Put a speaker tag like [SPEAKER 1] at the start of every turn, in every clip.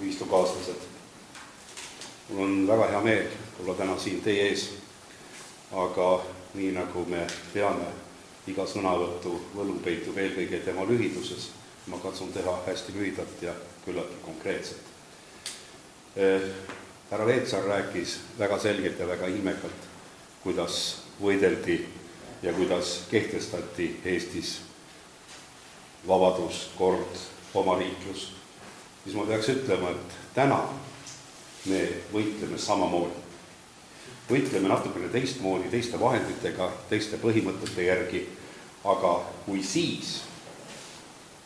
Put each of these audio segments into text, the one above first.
[SPEAKER 1] ühistukaaslased. mul on väga hea meel olla täna siin teie ees, aga nii, nagu me teame, iga sõnavõtu võlu peitub eelkõige tema lühiduses, ma katsun teha hästi lühidalt ja küllaltki konkreetselt. härra Veetsaar rääkis väga selgelt ja väga ilmekalt, kuidas võideldi ja kuidas kehtestati Eestis vabadus, kord, omariiklus, siis ma peaks ütlema, et täna me võitleme samamoodi. võitleme natukene teistmoodi, teiste vahenditega, teiste põhimõtete järgi, aga kui siis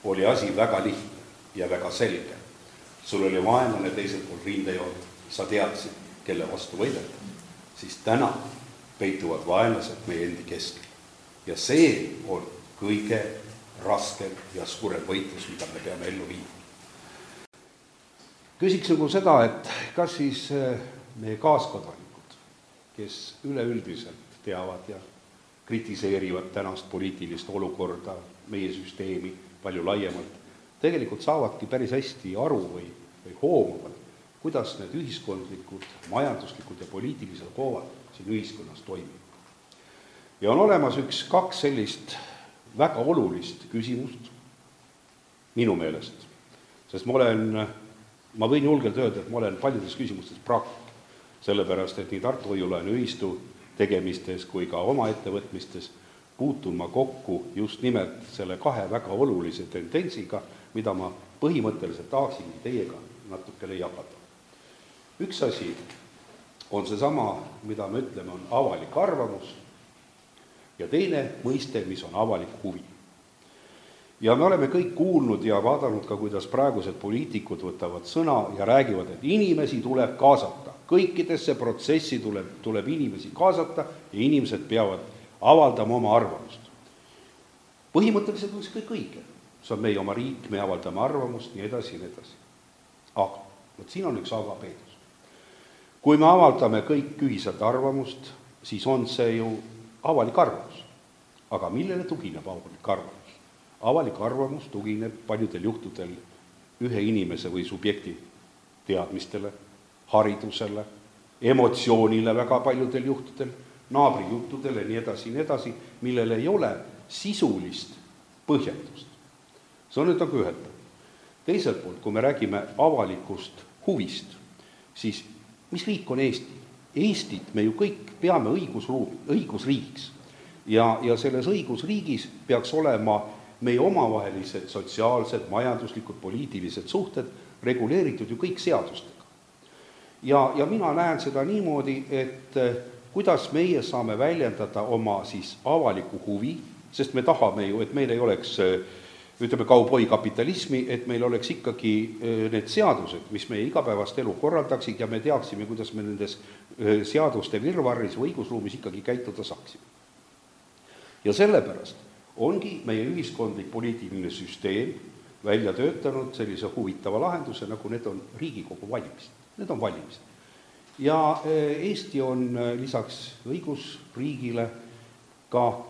[SPEAKER 1] oli asi väga lihtne ja väga selge, sul oli vaenlane teisel pool rindejoont, sa teadsid, kelle vastu võidelda, siis täna peituvad vaenlased meie endi keskel. ja see on kõige raskem ja suurem võitlus, mida me peame ellu viima. Küsiks nagu seda, et kas siis eh, meie kaaskodanikud, kes üleüldiselt teavad ja kritiseerivad tänast poliitilist olukorda, meie süsteemi palju laiemalt, tegelikult saavadki päris hästi aru või, või hoomavad, kuidas need ühiskondlikud, majanduslikud ja poliitilised hoovad siin ühiskonnas toimivad. ja on olemas üks, kaks sellist väga olulist küsimust minu meelest, sest ma olen, ma võin julgelt öelda, et ma olen paljudes küsimustes praktik, sellepärast et nii Tartu Hoiu-laenuühistu tegemistes kui ka oma ettevõtmistes puutun ma kokku just nimelt selle kahe väga olulise tendentsiga, mida ma põhimõtteliselt tahaksingi teiega natukene jagada. üks asi on seesama, mida me ütleme, on avalik arvamus ja teine mõiste, mis on avalik huvi. Ja me oleme kõik kuulnud ja vaadanud ka, kuidas praegused poliitikud võtavad sõna ja räägivad, et inimesi tuleb kaasata, kõikidesse protsessi tuleb, tuleb inimesi kaasata ja inimesed peavad avaldama oma arvamust. põhimõtteliselt on see kõik õige, see on meie oma riik, me avaldame arvamust, nii edasi ja nii edasi. aga vot siin on üks aga peidus. kui me avaldame kõik ühiselt arvamust, siis on see ju avalik arvamus. aga millele tugineb avalik arvamus? Avalik arvamus tugineb paljudel juhtudel ühe inimese või subjekti teadmistele, haridusele, emotsioonile väga paljudel juhtudel, naabrijuttudele, nii edasi, nii edasi, millel ei ole sisulist põhjendust. see on nüüd nagu ühelt poolt. teiselt poolt, kui me räägime avalikust huvist, siis mis riik on Eesti? Eestit me ju kõik peame õigusruumi, õigusriigiks. ja, ja selles õigusriigis peaks olema meie omavahelised sotsiaalsed, majanduslikud, poliitilised suhted reguleeritud ju kõik seadustega. ja, ja mina näen seda niimoodi, et eh, kuidas meie saame väljendada oma siis avalikku huvi, sest me tahame ju, et meil ei oleks äh, ütleme, kauboikapitalismi, et meil oleks ikkagi need seadused, mis meie igapäevast elu korraldaksid ja me teaksime, kuidas me nendes seaduste virvarris või õigusruumis ikkagi käituda saaksime. ja sellepärast ongi meie ühiskondlik poliitiline süsteem välja töötanud sellise huvitava lahenduse, nagu need on Riigikogu valimised, need on valimised. ja Eesti on lisaks õigusriigile ka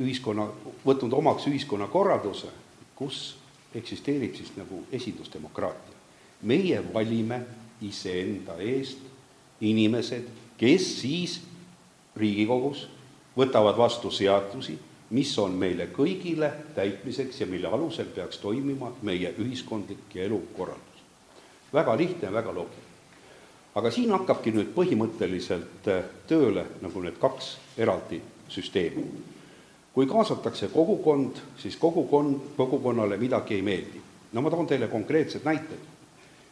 [SPEAKER 1] ühiskonna, võtnud omaks ühiskonnakorralduse, kus eksisteerib siis nagu esindusdemokraatia. meie valime iseenda eest inimesed, kes siis Riigikogus võtavad vastu seadusi, mis on meile kõigile täitmiseks ja mille alusel peaks toimima meie ühiskondlik ja elukorraldus. väga lihtne väga loogiline. aga siin hakkabki nüüd põhimõtteliselt tööle nagu need kaks eraldi süsteemi kui kaasatakse kogukond, siis kogukond, kogukonnale midagi ei meeldi. no ma toon teile konkreetsed näited,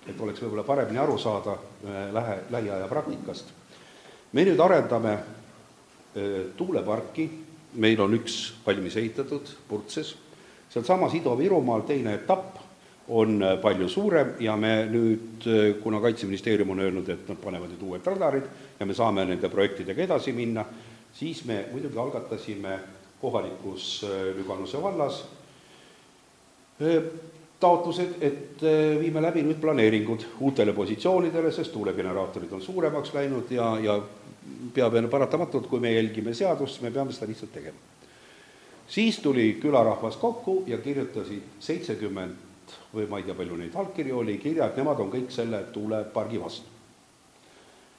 [SPEAKER 1] et oleks võib-olla paremini aru saada äh, lähe, lähiaja praktikast. me nüüd arendame äh, tuuleparki, meil on üks valmis ehitatud Purtses, sealsamas Ida-Virumaal teine etapp on äh, palju suurem ja me nüüd, kuna Kaitseministeerium on öelnud, et nad panevad nüüd uued radarid ja me saame nende projektidega edasi minna, siis me muidugi algatasime kohalikus äh, Lüganuse vallas äh, taotlused, et äh, viime läbi nüüd planeeringud uutele positsioonidele, sest tuulegeneraatorid on suuremaks läinud ja, ja peab paratamatult, kui me jälgime seadust, me peame seda lihtsalt tegema. siis tuli külarahvas kokku ja kirjutasid seitsekümmend või ma ei tea, palju neid allkirju oli, kirja, et nemad on kõik selle tuulepargi vastu.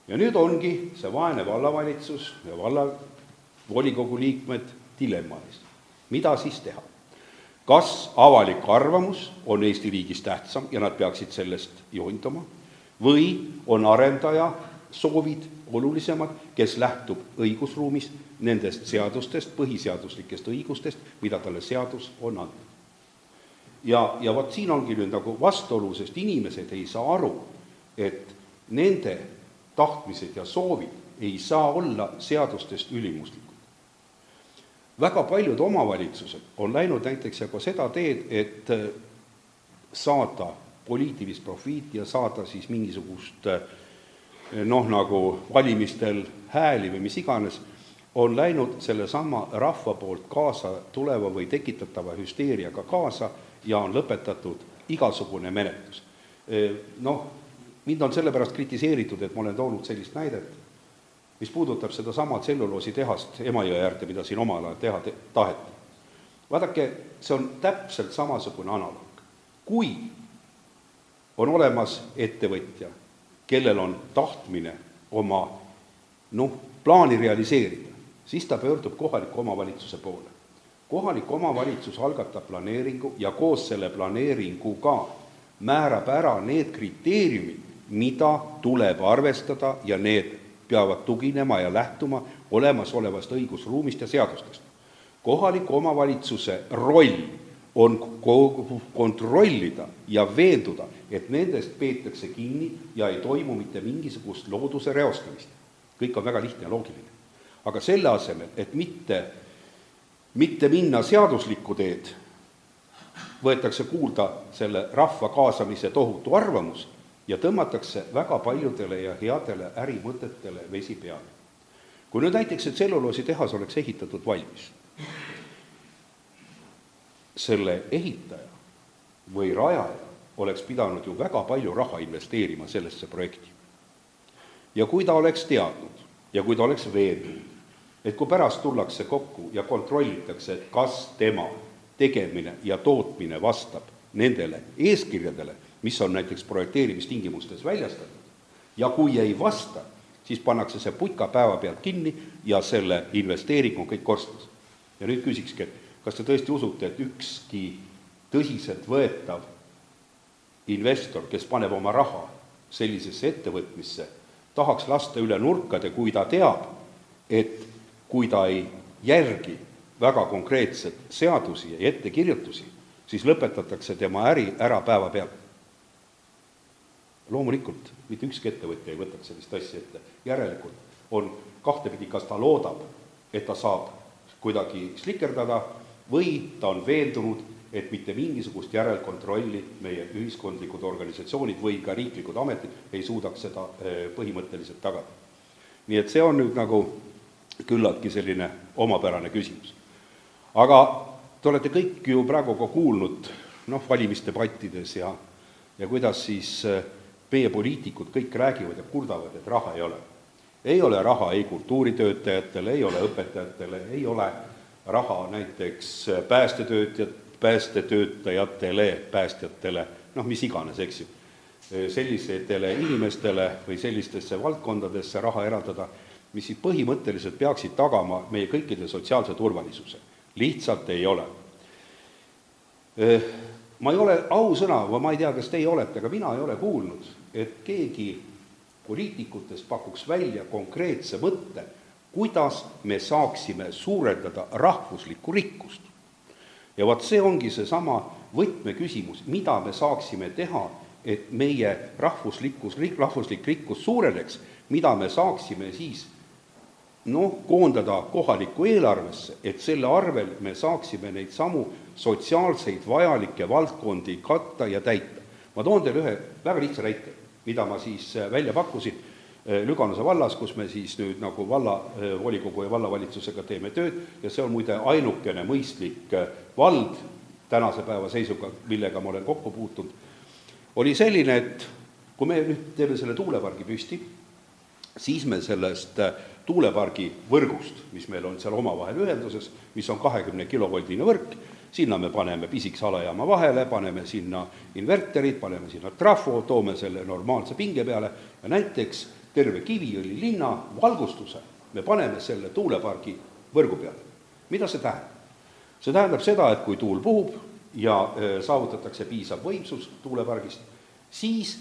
[SPEAKER 1] ja nüüd ongi see vaene vallavalitsus ja vallavolikogu liikmed dilemma ees. mida siis teha? kas avalik arvamus on Eesti riigis tähtsam ja nad peaksid sellest joonduma või on arendaja soovid olulisemad, kes lähtub õigusruumis nendest seadustest, põhiseaduslikest õigustest, mida talle seadus on andnud. ja, ja vot siin ongi nüüd nagu vastuolu, sest inimesed ei saa aru, et nende tahtmised ja soovid ei saa olla seadustest ülimuslikud väga paljud omavalitsused on läinud näiteks ja ka seda teed, et äh, saada poliitilist profiiti ja saada siis mingisugust äh, noh, nagu valimistel hääli või mis iganes, on läinud sellesama rahva poolt kaasa tuleva või tekitatava hüsteeriaga kaasa ja on lõpetatud igasugune menetlus. Äh, noh, mind on sellepärast kritiseeritud, et ma olen toonud sellist näidet mis puudutab sedasama tselluloositehast Emajõe äärde, mida siin omal ajal teha te taheti. vaadake, see on täpselt samasugune analoog. kui on olemas ettevõtja, kellel on tahtmine oma noh, plaani realiseerida, siis ta pöördub kohaliku omavalitsuse poole. kohalik omavalitsus algatab planeeringu ja koos selle planeeringuga määrab ära need kriteeriumid, mida tuleb arvestada ja need peavad tuginema ja lähtuma olemasolevast õigusruumist ja seadustest. kohaliku omavalitsuse roll on kontrollida ja veenduda, et nendest peetakse kinni ja ei toimu mitte mingisugust looduse reostamist. kõik on väga lihtne ja loogiline. aga selle asemel, et mitte, mitte minna seaduslikku teed, võetakse kuulda selle rahva kaasamise tohutu arvamus ja tõmmatakse väga paljudele ja headele ärimõtetele vesi peale. kui nüüd näiteks see tselluloositehas oleks ehitatud valmis, selle ehitaja või rajaja oleks pidanud ju väga palju raha investeerima sellesse projekti. ja kui ta oleks teadnud ja kui ta oleks veendunud, et kui pärast tullakse kokku ja kontrollitakse, et kas tema tegemine ja tootmine vastab nendele eeskirjadele, mis on näiteks projekteerimistingimustes väljastatud, ja kui ei vasta, siis pannakse see putka päevapealt kinni ja selle investeering on kõik korstes. ja nüüd küsikski, et kas te tõesti usute, et ükski tõsiseltvõetav investor, kes paneb oma raha sellisesse ettevõtmisse, tahaks lasta üle nurkade, kui ta teab, et kui ta ei järgi väga konkreetselt seadusi ja ettekirjutusi, siis lõpetatakse tema äri ära päevapealt loomulikult mitte ükski ettevõtja ei võtaks sellist asja ette, järelikult on kahtepidi, kas ta loodab, et ta saab kuidagi slikerdada või ta on veendunud, et mitte mingisugust järelkontrolli meie ühiskondlikud organisatsioonid või ka riiklikud ametid ei suudaks seda eh, põhimõtteliselt tagada. nii et see on nüüd nagu küllaltki selline omapärane küsimus. aga te olete kõik ju praegu ka kuulnud noh, valimisdebattides ja, ja kuidas siis äh, meie poliitikud kõik räägivad ja kurdavad, et raha ei ole. ei ole raha ei kultuuritöötajatele, ei ole õpetajatele, ei ole raha näiteks päästetöötajad, päästetöötajatele, päästjatele, noh, mis iganes, eks ju. sellistele inimestele või sellistesse valdkondadesse raha eraldada, mis siis põhimõtteliselt peaksid tagama meie kõikide sotsiaalse turvalisuse. lihtsalt ei ole ma ei ole, ausõna, ma ei tea, kas teie olete, aga mina ei ole kuulnud, et keegi poliitikutest pakuks välja konkreetse mõtte, kuidas me saaksime suurendada rahvuslikku rikkust. ja vot see ongi seesama võtmeküsimus, mida me saaksime teha, et meie rahvuslikkus, rahvuslik rikkus suureneks, mida me saaksime siis noh, koondada kohalikku eelarvesse, et selle arvel me saaksime neid samu sotsiaalseid vajalikke valdkondi katta ja täita. ma toon teile ühe väga lihtsa näite, mida ma siis äh, välja pakkusin Lüganuse vallas, kus me siis nüüd nagu vallavolikogu ja vallavalitsusega teeme tööd ja see on muide ainukene mõistlik äh, vald tänase päeva seisuga, millega ma olen kokku puutunud, oli selline, et kui me nüüd teeme selle tuulepargi püsti, siis me sellest tuulepargi võrgust, mis meil on seal omavahel ühenduses, mis on kahekümne kilovoldine võrk, sinna me paneme pisikese alajaama vahele, paneme sinna inverterid, paneme sinna trafo, toome selle normaalse pinge peale ja näiteks terve Kiviõli linna valgustuse me paneme selle tuulepargi võrgu peale. mida see tähendab? see tähendab seda, et kui tuul puhub ja äh, saavutatakse piisav võimsus tuulepargist, siis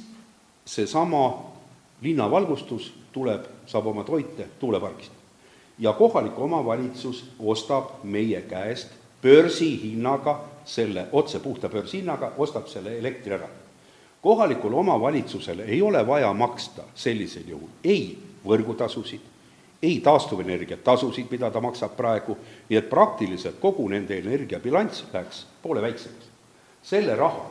[SPEAKER 1] seesama linnavalgustus tuleb, saab oma toite tuulepargist. ja kohalik omavalitsus ostab meie käest börsihinnaga selle, otse puhta börsihinnaga, ostab selle elektri ära. Kohalikul omavalitsusel ei ole vaja maksta sellisel juhul ei võrgutasusid, ei taastuvenergia tasusid, mida ta maksab praegu, nii et praktiliselt kogu nende energiabilanss läheks poole väiksemaks. selle raha,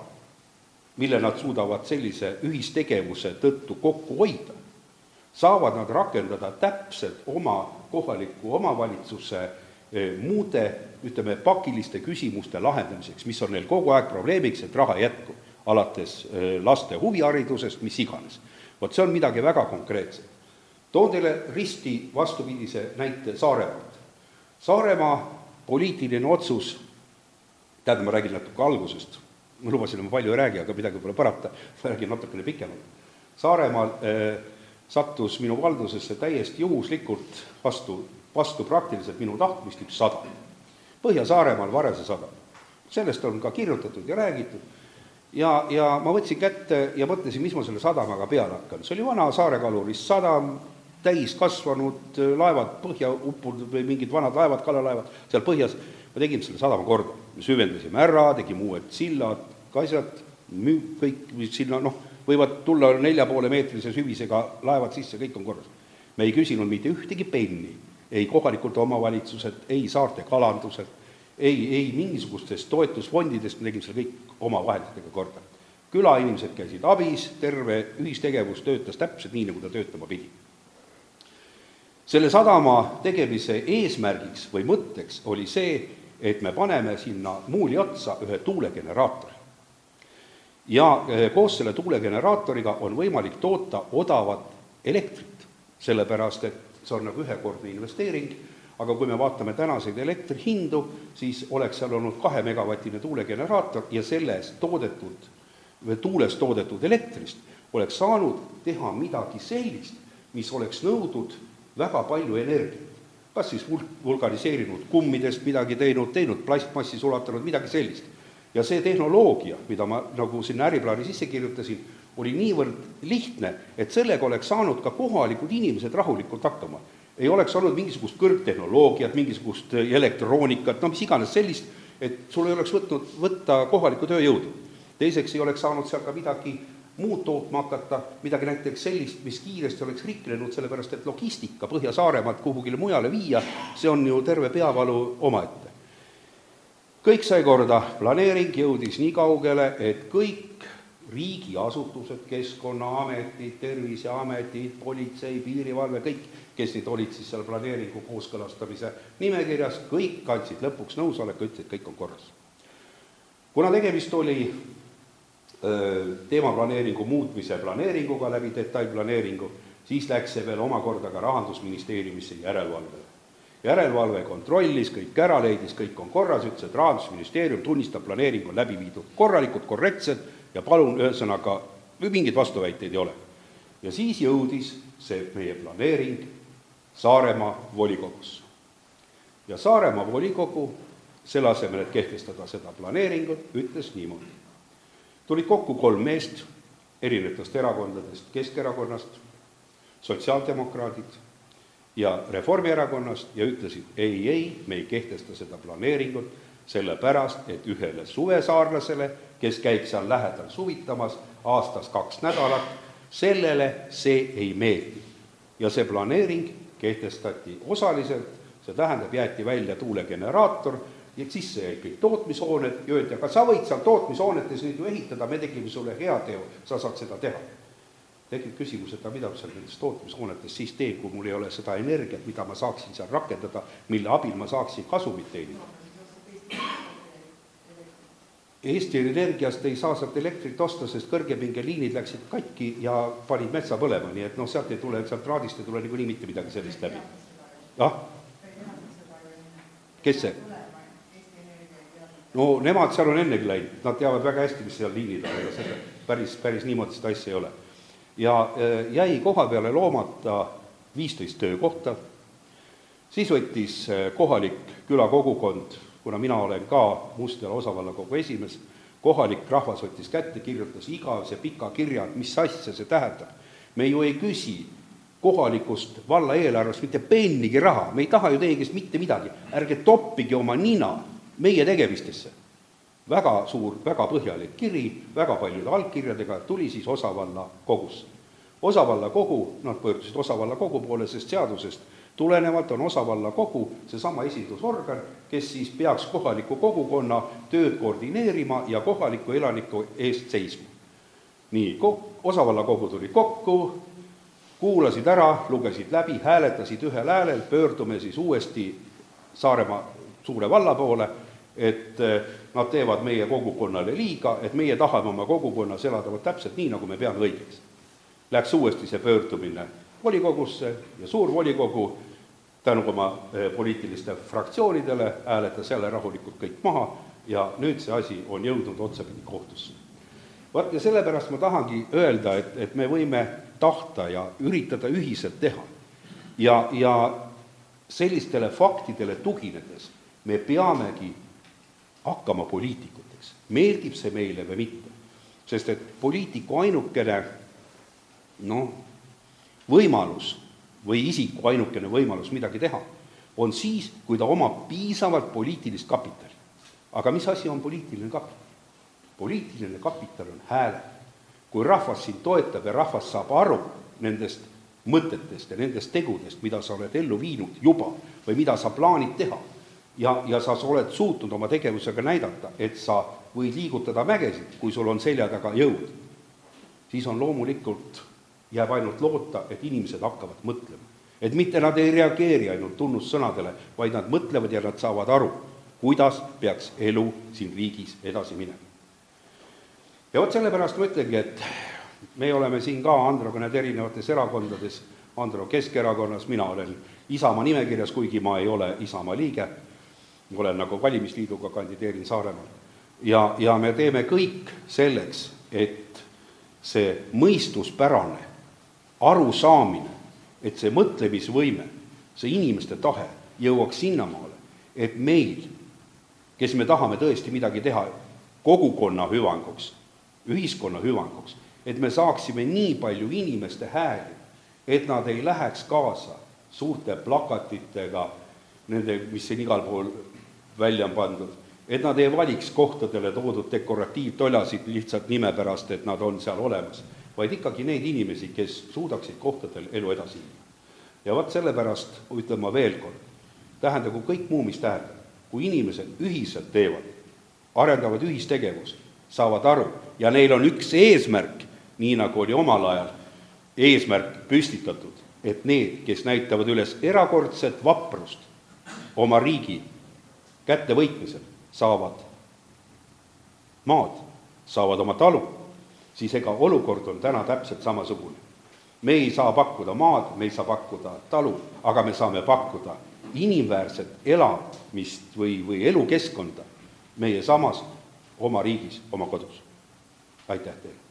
[SPEAKER 1] mille nad suudavad sellise ühistegevuse tõttu kokku hoida, saavad nad rakendada täpselt oma kohaliku omavalitsuse eh, muude, ütleme, pakiliste küsimuste lahendamiseks, mis on neil kogu aeg probleemiks, et raha ei jätku, alates eh, laste huviharidusest, mis iganes. vot see on midagi väga konkreetset. toon teile risti vastupidise näite Saaremaalt. Saaremaa poliitiline otsus, tähendab, ma räägin natuke algusest, ma lubasin, et ma palju ei räägi, aga midagi pole parata, ma räägin natukene pikemalt. Saaremaal äh, sattus minu valdusesse täiesti juhuslikult vastu, vastu praktiliselt minu tahtmist üks sadam. Põhja-Saaremaal Varese sadam. sellest on ka kirjutatud ja räägitud ja, ja ma võtsin kätte ja mõtlesin, mis ma selle sadamaga peale hakkan. see oli vana saarekalurist sadam, täiskasvanud laevad, põhja uppunud või mingid vanad laevad, kalalaevad seal põhjas, ma tegin selle sadama korda. me süvendasime ära, tegime uued sillad, asjad, müü-, kõik, mis sinna noh, võivad tulla nelja poole meetrise süvisega laevad sisse, kõik on korras. me ei küsinud mitte ühtegi penni, ei kohalikult omavalitsuselt, ei saarte kalanduselt, ei, ei mingisugustest toetusfondidest, me tegime selle kõik oma vahenditega korda. külainimesed käisid abis, terve ühistegevus töötas täpselt nii, nagu ta töötama pidi selle sadama tegemise eesmärgiks või mõtteks oli see, et me paneme sinna muuli otsa ühe tuulegeneraatori. ja eh, koos selle tuulegeneraatoriga on võimalik toota odavat elektrit, sellepärast et see on nagu ühekordne investeering, aga kui me vaatame tänaseid elektri hindu, siis oleks seal olnud kahe megavatine tuulegeneraator ja sellest toodetud või tuulest toodetud elektrist oleks saanud teha midagi sellist, mis oleks nõudnud väga palju energiat. kas siis vul-, vulgariseerinud kummidest midagi teinud, teinud plastmassi sulatanud, midagi sellist. ja see tehnoloogia, mida ma nagu sinna äriplaani sisse kirjutasin, oli niivõrd lihtne, et sellega oleks saanud ka kohalikud inimesed rahulikult hakkama. Ei oleks olnud mingisugust kõrgtehnoloogiat, mingisugust elektroonikat, no mis iganes sellist, et sul ei oleks võtnud võtta kohalikku tööjõudu. teiseks ei oleks saanud seal ka midagi muud tootma hakata, midagi näiteks sellist, mis kiiresti oleks riknenud, sellepärast et logistika Põhja-Saaremaalt kuhugile mujale viia, see on ju terve peavalu omaette. kõik sai korda, planeering jõudis nii kaugele, et kõik riigiasutused, Keskkonnaametid, Terviseametid, politsei, piirivalve, kõik, kes nüüd olid siis seal planeeringu kooskõlastamise nimekirjas, kõik andsid lõpuks nõusoleku, ütlesid, kõik on korras. kuna tegemist oli teemaplaneeringu muutmise planeeringuga läbi detailplaneeringu, siis läks see veel omakorda ka Rahandusministeeriumisse järelevalvele. järelevalve kontrollis kõik ära, leidis, kõik on korras, ütles, et Rahandusministeerium tunnistab, planeering on läbi viidud korralikult, korrektselt ja palun, ühesõnaga, mingeid vastuväiteid ei ole. ja siis jõudis see meie planeering Saaremaa volikogusse. ja Saaremaa volikogu selle asemel, et kehtestada seda planeeringut, ütles niimoodi tulid kokku kolm meest erinevatest erakondadest, Keskerakonnast, sotsiaaldemokraadid ja Reformierakonnast ja ütlesid ei, ei, me ei kehtesta seda planeeringut, sellepärast et ühele suvesaarlasele, kes käib seal lähedal suvitamas aastas kaks nädalat, sellele see ei meeldi. ja see planeering kehtestati osaliselt, see tähendab, jäeti välja tuulegeneraator ja sisse jäid kõik tootmishooned ja öeldi, aga sa võid seal tootmishoonetes nüüd ju ehitada, me tegime sulle heateo, sa saad seda teha. tekib küsimus, et aga mida ma seal nendes tootmishoonetes siis teen, kui mul ei ole seda energiat, mida ma saaksin seal rakendada, mille abil ma saaksin kasumit teenida. Eesti Energiast ei saa sealt elektrit osta, sest kõrgepingeliinid läksid katki ja panid metsa põlema, nii et noh, sealt ei tule, sealt traadist ei tule niikuinii mitte midagi sellist läbi. ah? kes see? no nemad seal on ennegi läinud, nad teavad väga hästi, mis seal liinid on, ega seda päris, päris niimoodi seda asja ei ole. ja äh, jäi koha peale loomata viisteist töökohta, siis võttis äh, kohalik külakogukond, kuna mina olen ka Mustjala osavallakogu esimees, kohalik rahvas võttis kätte, kirjutas igavese pika kirja, et mis asja see tähendab. me ju ei küsi kohalikust valla eelarvest mitte pennigi raha, me ei taha ju teie käest mitte midagi, ärge toppige oma nina meie tegemistesse. väga suur, väga põhjalik kiri, väga paljude allkirjadega, tuli siis osavalla kogusse. osavalla kogu, nad pöördusid osavalla kogu poole, sest seadusest tulenevalt on osavalla kogu seesama esindusorgan, kes siis peaks kohaliku kogukonna tööd koordineerima ja kohaliku elaniku eest seisma. nii, osavalla kogu tuli kokku, kuulasid ära, lugesid läbi, hääletasid ühel häälel, pöördume siis uuesti Saaremaa suure valla poole, et eh, nad teevad meie kogukonnale liiga, et meie tahame oma kogukonnas elada vot täpselt nii, nagu me peame õigeks. Läks uuesti see pöördumine volikogusse ja suur volikogu tänu oma eh, poliitiliste fraktsioonidele hääletas jälle rahulikult kõik maha ja nüüd see asi on jõudnud otsapidi kohtusse. vot ja sellepärast ma tahangi öelda, et, et me võime tahta ja üritada ühiselt teha. ja, ja sellistele faktidele tuginedes me peamegi hakkama poliitikuteks, meeldib see meile või mitte. sest et poliitiku ainukene noh, võimalus või isiku ainukene võimalus midagi teha on siis, kui ta omab piisavalt poliitilist kapitali. aga mis asi on poliitiline kapital? poliitiline kapital on hääled. kui rahvas sind toetab ja rahvas saab aru nendest mõtetest ja nendest tegudest, mida sa oled ellu viinud juba või mida sa plaanid teha, ja, ja sa oled suutnud oma tegevusega näidata, et sa võid liigutada mägesid, kui sul on selja taga jõud, siis on loomulikult, jääb ainult loota, et inimesed hakkavad mõtlema. et mitte nad ei reageeri ainult tunnussõnadele, vaid nad mõtlevad ja nad saavad aru, kuidas peaks elu siin riigis edasi minema. ja vot sellepärast ma ütlengi, et me oleme siin ka, Androga, need erinevates erakondades, Andro Keskerakonnas, mina olen Isamaa nimekirjas, kuigi ma ei ole Isamaa liige olen nagu valimisliiduga, kandideerin Saaremaal. ja, ja me teeme kõik selleks, et see mõistuspärane arusaamine, et see mõtlemisvõime, see inimeste tahe jõuaks sinnamaale, et meil, kes me tahame tõesti midagi teha kogukonna hüvanguks, ühiskonna hüvanguks, et me saaksime nii palju inimeste hääli, et nad ei läheks kaasa suurte plakatitega, nende, mis siin igal pool välja on pandud, et nad ei valiks kohtadele toodud dekoratiivtoljasid lihtsalt nime pärast, et nad on seal olemas, vaid ikkagi neid inimesi, kes suudaksid kohtadel elu edasi viia. ja vot sellepärast ütlen ma veel kord, tähendagu kõik muu, mis tähendab, kui inimesed ühiselt teevad, arendavad ühistegevust, saavad aru ja neil on üks eesmärk, nii nagu oli omal ajal eesmärk püstitatud, et need, kes näitavad üles erakordset vaprust oma riigi kättevõitmisel saavad maad, saavad oma talu, siis ega olukord on täna täpselt samasugune. me ei saa pakkuda maad, me ei saa pakkuda talu, aga me saame pakkuda inimväärset elamist või, või elukeskkonda meie samas oma riigis, oma kodus. aitäh teile!